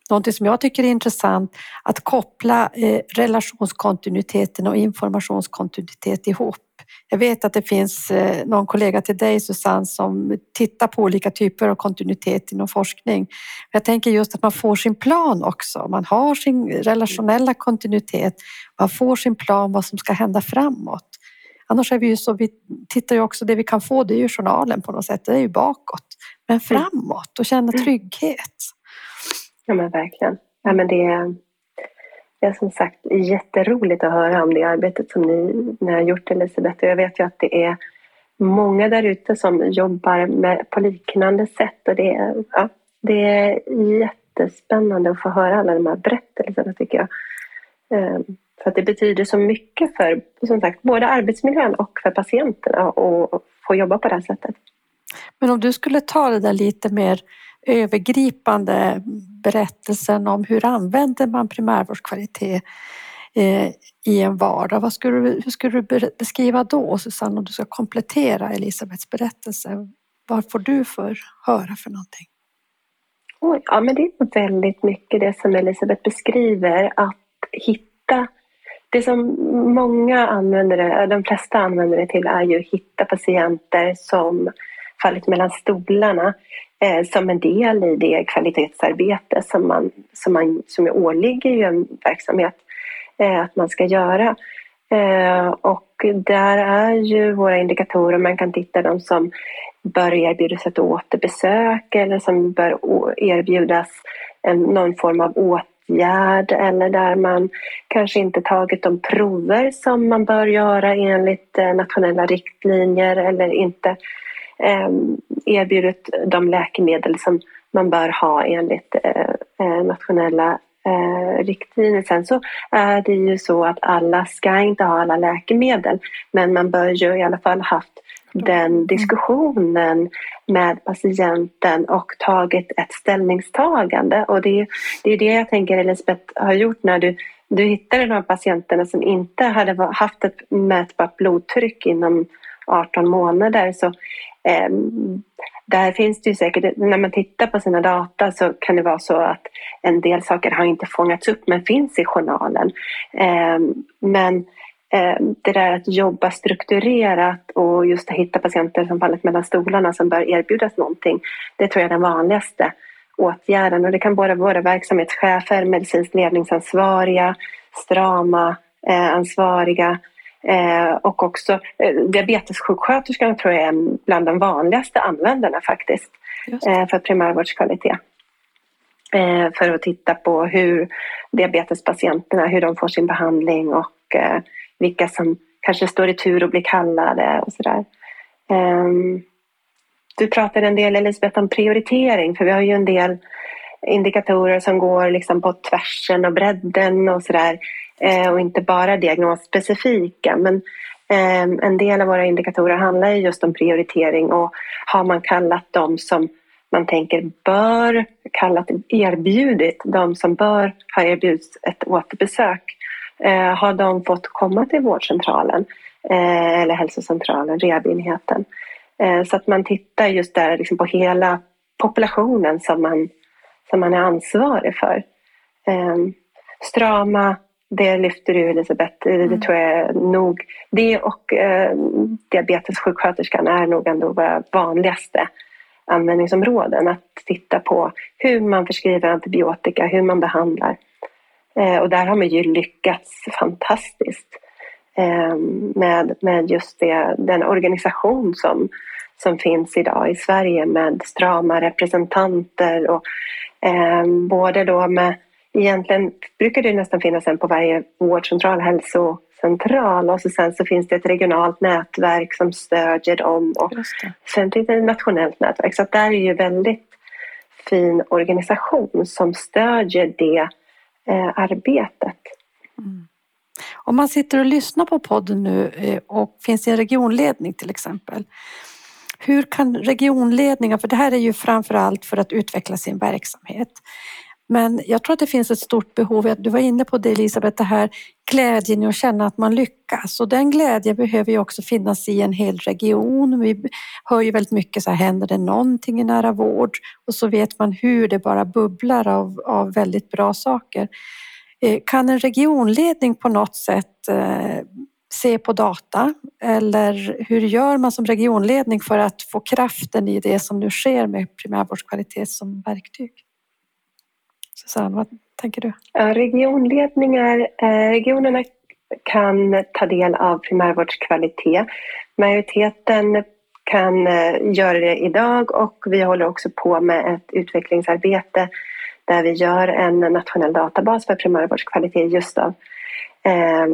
någonting som jag tycker är intressant, att koppla eh, relationskontinuiteten och informationskontinuitet ihop. Jag vet att det finns eh, någon kollega till dig Susanne som tittar på olika typer av kontinuitet inom forskning. Jag tänker just att man får sin plan också. Man har sin relationella kontinuitet. Man får sin plan vad som ska hända framåt. Annars är vi ju så, vi tittar ju också, det vi kan få det är ju journalen på något sätt, det är ju bakåt. Men mm. framåt och känna mm. trygghet. Ja men verkligen. Ja, men det, det är som sagt jätteroligt att höra om det arbetet som ni, ni har gjort Elisabeth. Och jag vet ju att det är många där ute som jobbar med, på liknande sätt. Och det, är, ja, det är jättespännande att få höra alla de här berättelserna tycker jag. Ehm, för att det betyder så mycket för som sagt, både arbetsmiljön och för patienterna att få jobba på det här sättet. Men om du skulle ta det där lite mer övergripande berättelsen om hur använder man primärvårdskvalitet eh, i en vardag. Vad skulle du, hur skulle du beskriva då Susanne om du ska komplettera Elisabeths berättelse? Vad får du för höra för någonting? ja, men det är väldigt mycket det som Elisabeth beskriver, att hitta det som många använder det, de flesta använder det till är ju att hitta patienter som fallit mellan stolarna eh, som en del i det kvalitetsarbete som, man, som, man, som åligger ju en verksamhet eh, att man ska göra. Eh, och där är ju våra indikatorer, man kan titta de som bör erbjudas ett återbesök eller som bör erbjudas en, någon form av åtgärd eller där man kanske inte tagit de prover som man bör göra enligt eh, nationella riktlinjer eller inte erbjudit de läkemedel som man bör ha enligt eh, eh, nationella eh, riktlinjer. Sen så är det ju så att alla ska inte ha alla läkemedel men man bör ju i alla fall haft den diskussionen med patienten och tagit ett ställningstagande. Och det, det är det jag tänker Elisabeth har gjort när du, du hittade de här patienterna som inte hade haft ett mätbart blodtryck inom 18 månader så eh, där finns det ju säkert, när man tittar på sina data så kan det vara så att en del saker har inte fångats upp men finns i journalen. Eh, men eh, det där att jobba strukturerat och just att hitta patienter som fallit mellan stolarna som bör erbjudas någonting, det tror jag är den vanligaste åtgärden och det kan både vara verksamhetschefer, medicinskt ledningsansvariga, strama eh, ansvariga Eh, och också eh, diabetessjuksköterskan tror jag är bland de vanligaste användarna faktiskt eh, för primärvårdskvalitet. Eh, för att titta på hur diabetespatienterna, hur de får sin behandling och eh, vilka som kanske står i tur att bli kallade och sådär. Ehm, du pratade en del Elisabeth om prioritering för vi har ju en del indikatorer som går liksom på tvärsen och bredden och sådär. Eh, och inte bara diagnosspecifika. Men eh, en del av våra indikatorer handlar just om prioritering och har man kallat dem som man tänker bör, kallat erbjudit, de som bör ha erbjudits ett återbesök, eh, har de fått komma till vårdcentralen eh, eller hälsocentralen, rehabenheten. Eh, så att man tittar just där liksom på hela populationen som man, som man är ansvarig för. Eh, strama det lyfter du Elisabeth, mm. det tror jag nog. Det och eh, diabetessjuksköterskan är nog ändå våra vanligaste användningsområden. Att titta på hur man förskriver antibiotika, hur man behandlar. Eh, och där har man ju lyckats fantastiskt eh, med, med just det, den organisation som, som finns idag i Sverige med strama representanter och eh, både då med Egentligen brukar det nästan finnas en på varje vårdcentral, hälsocentral och så sen så finns det ett regionalt nätverk som stödjer dem och sen finns det ett nationellt nätverk. Så att där är ju väldigt fin organisation som stödjer det eh, arbetet. Mm. Om man sitter och lyssnar på podden nu eh, och finns i en regionledning till exempel. Hur kan regionledningar, för det här är ju framför allt för att utveckla sin verksamhet. Men jag tror att det finns ett stort behov, du var inne på det Elisabeth, det här glädjen i att känna att man lyckas. Och den glädjen behöver ju också finnas i en hel region. Vi hör ju väldigt mycket så här, händer det någonting i nära vård? Och så vet man hur det bara bubblar av, av väldigt bra saker. Eh, kan en regionledning på något sätt eh, se på data? Eller hur gör man som regionledning för att få kraften i det som nu sker med primärvårdskvalitet som verktyg? Susanne, vad tänker du? Regionledningar, eh, regionerna kan ta del av primärvårdskvalitet. Majoriteten kan eh, göra det idag och vi håller också på med ett utvecklingsarbete där vi gör en nationell databas för primärvårdskvalitet just av eh,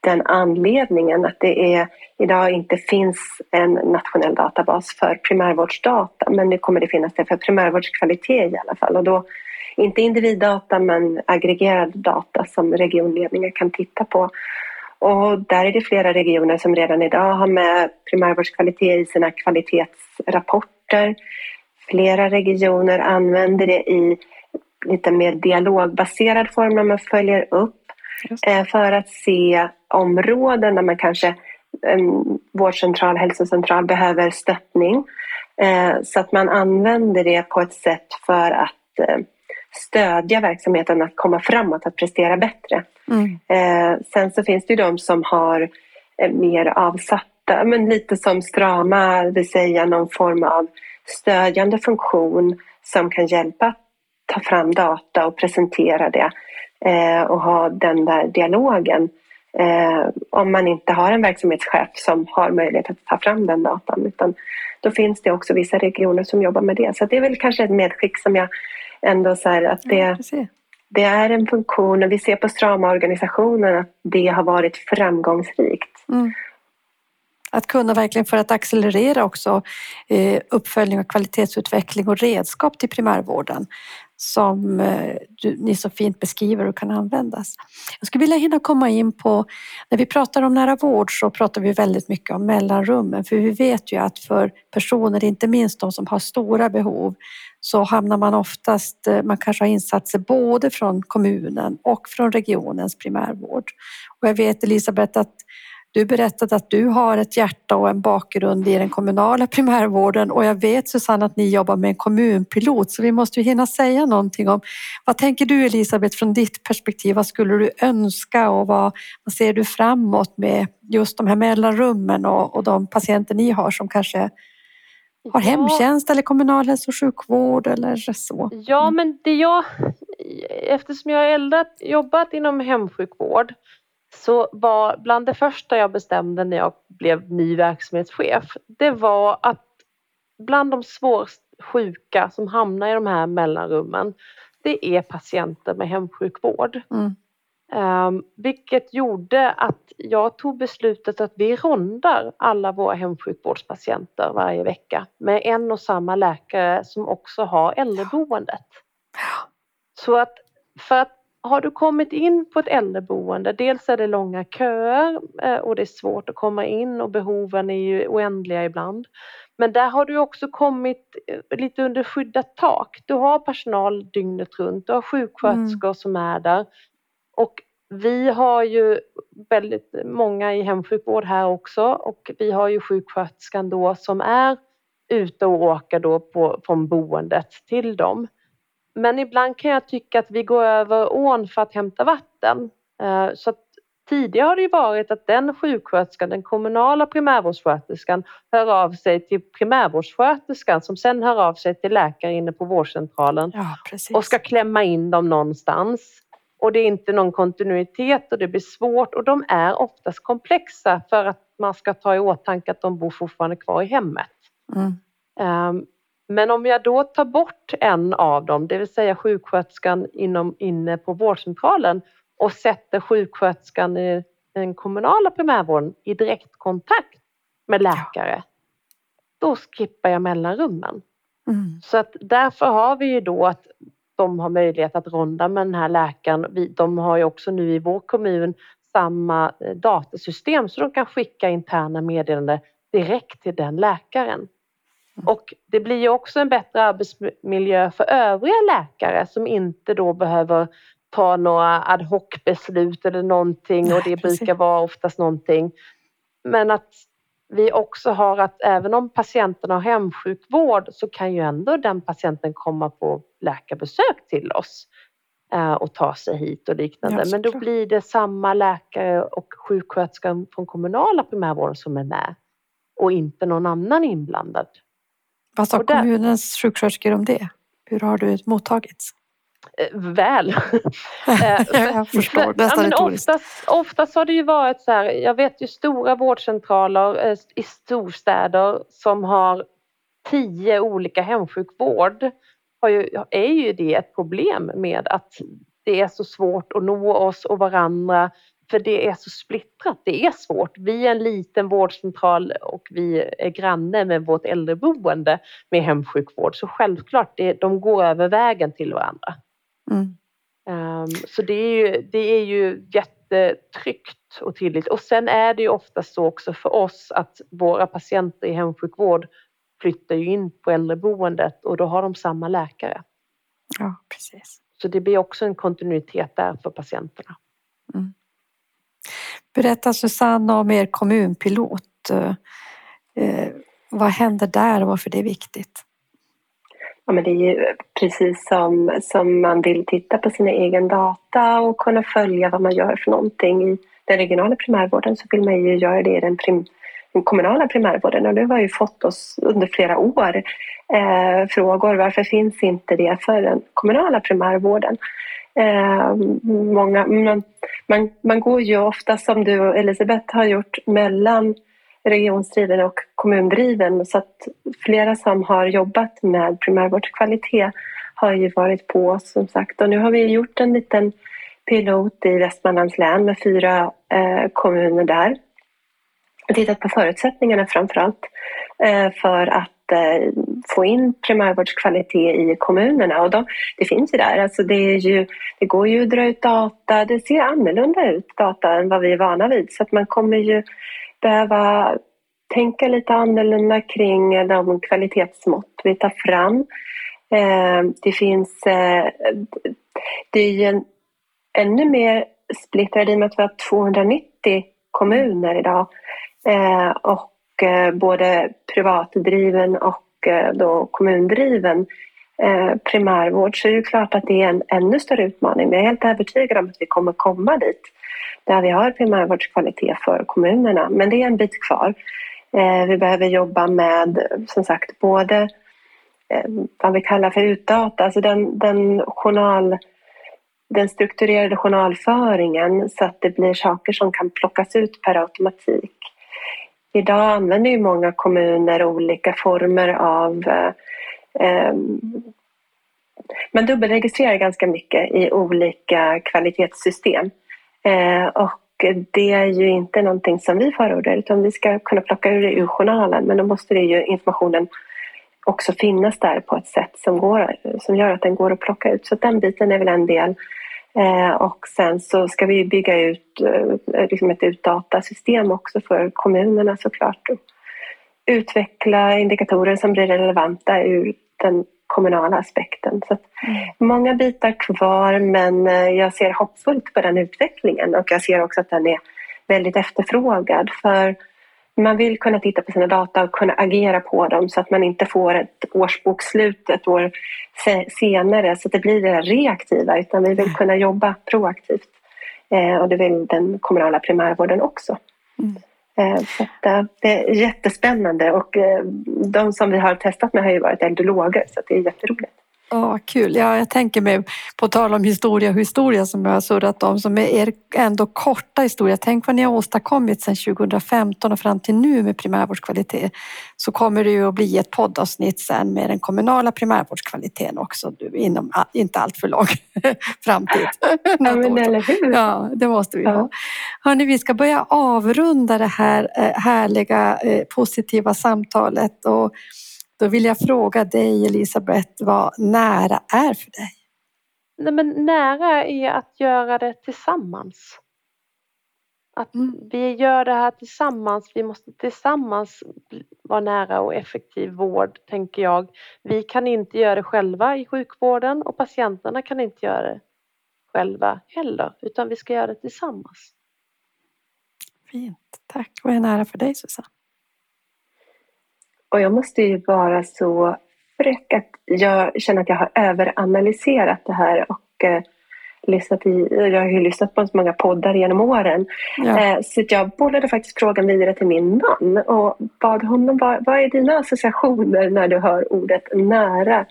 den anledningen att det är, idag inte finns en nationell databas för primärvårdsdata men nu kommer det finnas det för primärvårdskvalitet i alla fall och då inte individdata men aggregerad data som regionledningar kan titta på. Och där är det flera regioner som redan idag har med primärvårdskvalitet i sina kvalitetsrapporter. Flera regioner använder det i lite mer dialogbaserad form när man följer upp eh, för att se områden där man kanske en vårdcentral, hälsocentral behöver stöttning. Eh, så att man använder det på ett sätt för att eh, stödja verksamheten att komma framåt, att prestera bättre. Mm. Sen så finns det ju de som har mer avsatta, men lite som strama, det vill säga någon form av stödjande funktion som kan hjälpa ta fram data och presentera det eh, och ha den där dialogen. Eh, om man inte har en verksamhetschef som har möjlighet att ta fram den datan. Utan då finns det också vissa regioner som jobbar med det. Så det är väl kanske ett medskick som jag ändå säger att det, ja, det är en funktion och vi ser på strama-organisationen att det har varit framgångsrikt. Mm. Att kunna verkligen för att accelerera också eh, uppföljning och kvalitetsutveckling och redskap till primärvården som eh, du, ni så fint beskriver och kan användas. Jag skulle vilja hinna komma in på, när vi pratar om nära vård så pratar vi väldigt mycket om mellanrummen för vi vet ju att för personer, inte minst de som har stora behov, så hamnar man oftast, eh, man kanske har insatser både från kommunen och från regionens primärvård. Och jag vet Elisabeth att du berättade att du har ett hjärta och en bakgrund i den kommunala primärvården och jag vet Susanne att ni jobbar med en kommunpilot så vi måste ju hinna säga någonting om vad tänker du Elisabeth från ditt perspektiv? Vad skulle du önska och vad, vad ser du framåt med just de här mellanrummen och, och de patienter ni har som kanske har hemtjänst eller kommunal hälso och sjukvård eller så? Ja, men det jag, eftersom jag har jobbat inom hemsjukvård så var bland det första jag bestämde när jag blev ny verksamhetschef, det var att bland de svårast sjuka som hamnar i de här mellanrummen, det är patienter med hemsjukvård. Mm. Um, vilket gjorde att jag tog beslutet att vi rondar alla våra hemsjukvårdspatienter varje vecka med en och samma läkare som också har äldreboendet. Så att för att har du kommit in på ett äldreboende, dels är det långa köer eh, och det är svårt att komma in och behoven är ju oändliga ibland. Men där har du också kommit eh, lite under skyddat tak. Du har personal dygnet runt, du har sjuksköterskor mm. som är där. Och vi har ju väldigt många i hemsjukvård här också och vi har ju sjuksköterskan då som är ute och åker då på, från boendet till dem. Men ibland kan jag tycka att vi går över ån för att hämta vatten. Eh, så tidigare har det varit att den sjuksköterskan, den kommunala primärvårdssköterskan, hör av sig till primärvårdssköterskan som sen hör av sig till läkare inne på vårdcentralen ja, och ska klämma in dem någonstans. Och det är inte någon kontinuitet och det blir svårt och de är oftast komplexa för att man ska ta i åtanke att de bor fortfarande kvar i hemmet. Mm. Ehm, Men om jag då tar bort en av dem, det vill säga sjuksköterskan inom, inne på vårdcentralen och sätter sjuksköterskan i den kommunala primärvården i direktkontakt med läkare, då skippar jag mellanrummen. Mm. Så att därför har vi ju då att de har möjlighet att ronda med den här läkaren. Vi, de har ju också nu i vår kommun samma eh, datasystem så de kan skicka interna meddelanden direkt till den läkaren. Och det blir ju också en bättre arbetsmiljö för övriga läkare som inte då behöver ta några ad hoc beslut eller någonting och Nej, det precis. brukar vara oftast någonting. Men att vi också har att även om patienten har hemsjukvård så kan ju ändå den patienten komma på läkarbesök till oss eh, och ta sig hit och liknande. Ja, Men då blir det samma läkare och sjuksköterskan från kommunala primärvården som är med och inte någon annan inblandad. Vad sa där- kommunens sjuksköterskor om det? Hur har du mottagits? Eh, Väl. Eh, jag förstår, nästan ja, oftast, oftast har det ju varit så här, jag vet ju stora vårdcentraler eh, i storstäder som har tio olika hemsjukvård. Har ju, är ju det ett problem med att det är så svårt att nå oss och varandra för det är så splittrat. Det är svårt. Vi är en liten vårdcentral och vi är granne med vårt äldreboende med hemsjukvård så självklart, det, de går över vägen till varandra. Mm. Ehm, så det är, ju, det är ju jättetryggt och tydligt. Och sen är det ju oftast så också för oss att våra patienter i hemsjukvård flyttar ju in på äldreboendet och då har de samma läkare. Ja, precis. Så det blir också en kontinuitet där för patienterna. Berätta Susanne om er kommunpilot. Eh, vad händer där och varför det är viktigt? Ja, men det är ju precis som, som man vill titta på sina egen data och kunna följa vad man gör för någonting i den regionala primärvården så vill man ju göra det i den, prim, den kommunala primärvården och det har ju fått oss under flera år eh, frågor varför finns inte det för den kommunala primärvården? Eh, många, man, man, man går ju ofta som du och Elisabeth har gjort mellan regionsdriven och kommundriven. Så att flera som har jobbat med primärvårdskvalitet har ju varit på oss som sagt. Och nu har vi gjort en liten pilot i Västmanlands län med fyra eh, kommuner där. Och tittat på förutsättningarna framför allt Eh, för att eh, få in primärvårdskvalitet i kommunerna. Och då, det finns ju där, alltså det, är ju, det går ju att dra ut data, det ser annorlunda ut data än vad vi är vana vid. Så att man kommer ju behöva tänka lite annorlunda kring de kvalitetsmått vi tar fram. Eh, det finns, det är ju en, ännu mer splittrad i och med att vi har 290 kommuner idag. Och Eh, både privatdriven och eh, då kommundriven eh, primärvård så är det klart att det är en ännu större utmaning. Men jag är helt övertygad om att vi kommer komma dit där vi har primärvårdskvalitet för kommunerna. Men det är en bit kvar. Vi behöver jobba med, som sagt, både vad vi kallar för utdata, alltså den, den, journal, den strukturerade journalföringen så att det blir saker som kan plockas ut per automatik. Idag använder ju många kommuner olika former av eh, ehm, man dubbelregistrerar ganska mycket i olika kvalitetssystem. Eh, och det är ju inte någonting som vi förordar utan vi ska kunna plocka ur det ur journalen men då måste det ju informationen också finnas där på ett sätt som, går, som gör att den går att plocka ut. Så den biten är väl en del. Eh, och sen så ska vi bygga ut eh, liksom ett utdatasystem också för kommunerna såklart. Och utveckla indikatorer som blir relevanta ur den kommunala aspekten. Så att många bitar kvar men eh, jag ser hoppfullt på den utvecklingen och jag ser också att den är väldigt efterfrågad för man vill kunna titta på sina data och kunna agera på dem så att man inte får ett årsbokslut ett år se- senare så att det blir det där reaktiva utan vi vill kunna jobba proaktivt. Eh, och det vill den kommunala primärvården också. Mm. Eh, så att, eh, det är jättespännande och eh, de som vi har testat med har ju varit äldrologer så det är jätteroligt. Ja, kul. Ja, jag tänker mig, på tal om historia och historia som jag har surrat om, som är ändå korta historia. Tänk vad ni har åstadkommit sedan 2015 och fram till nu med primärvårdskvalitet. Så kommer det ju att bli ett poddavsnitt sen med den kommunala primärvårdskvaliteten också inom inte allt för lång framtid. ja, men eller hur? Ja, det måste vi ha. Hörrni, vi ska börja avrunda det här eh, härliga eh, positiva samtalet och då vill jag fråga dig Elisabeth vad nära är för dig? Nej, men nära är att göra det tillsammans. Att mm. vi gör det här tillsammans. Vi måste tillsammans vara nära och effektiv vård, tänker jag. Vi kan inte göra det själva i sjukvården och patienterna kan inte göra det själva heller, utan vi ska göra det tillsammans. Fint, tack. Vad är nära för dig Susanne? Och jag måste ju vara så fräck att jag känner att jag har överanalyserat det här och eh, lyssnat i, jag har ju lyssnat på så många poddar genom åren. Ja. Eh, så jag bollade faktiskt frågan vidare till min man och bad honom, vad, vad är dina associationer när du hör ordet nära?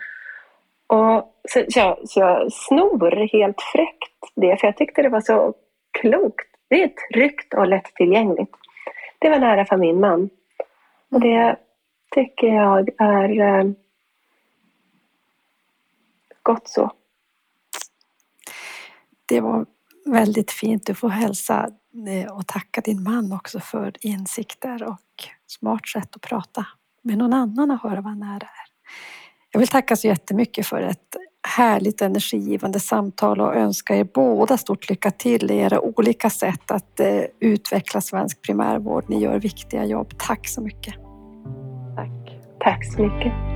Och så, så, jag, så jag snor helt fräckt det, för jag tyckte det var så klokt. Det är tryggt och lättillgängligt. Det var nära för min man. Och det, tycker jag är eh, gott så. Det var väldigt fint. Du får hälsa eh, och tacka din man också för insikter och smart sätt att prata med någon annan och höra vad nära är. Jag vill tacka så jättemycket för ett härligt energigivande samtal och önska er båda stort lycka till i era olika sätt att eh, utveckla svensk primärvård. Ni gör viktiga jobb. Tack så mycket. Tack så mycket.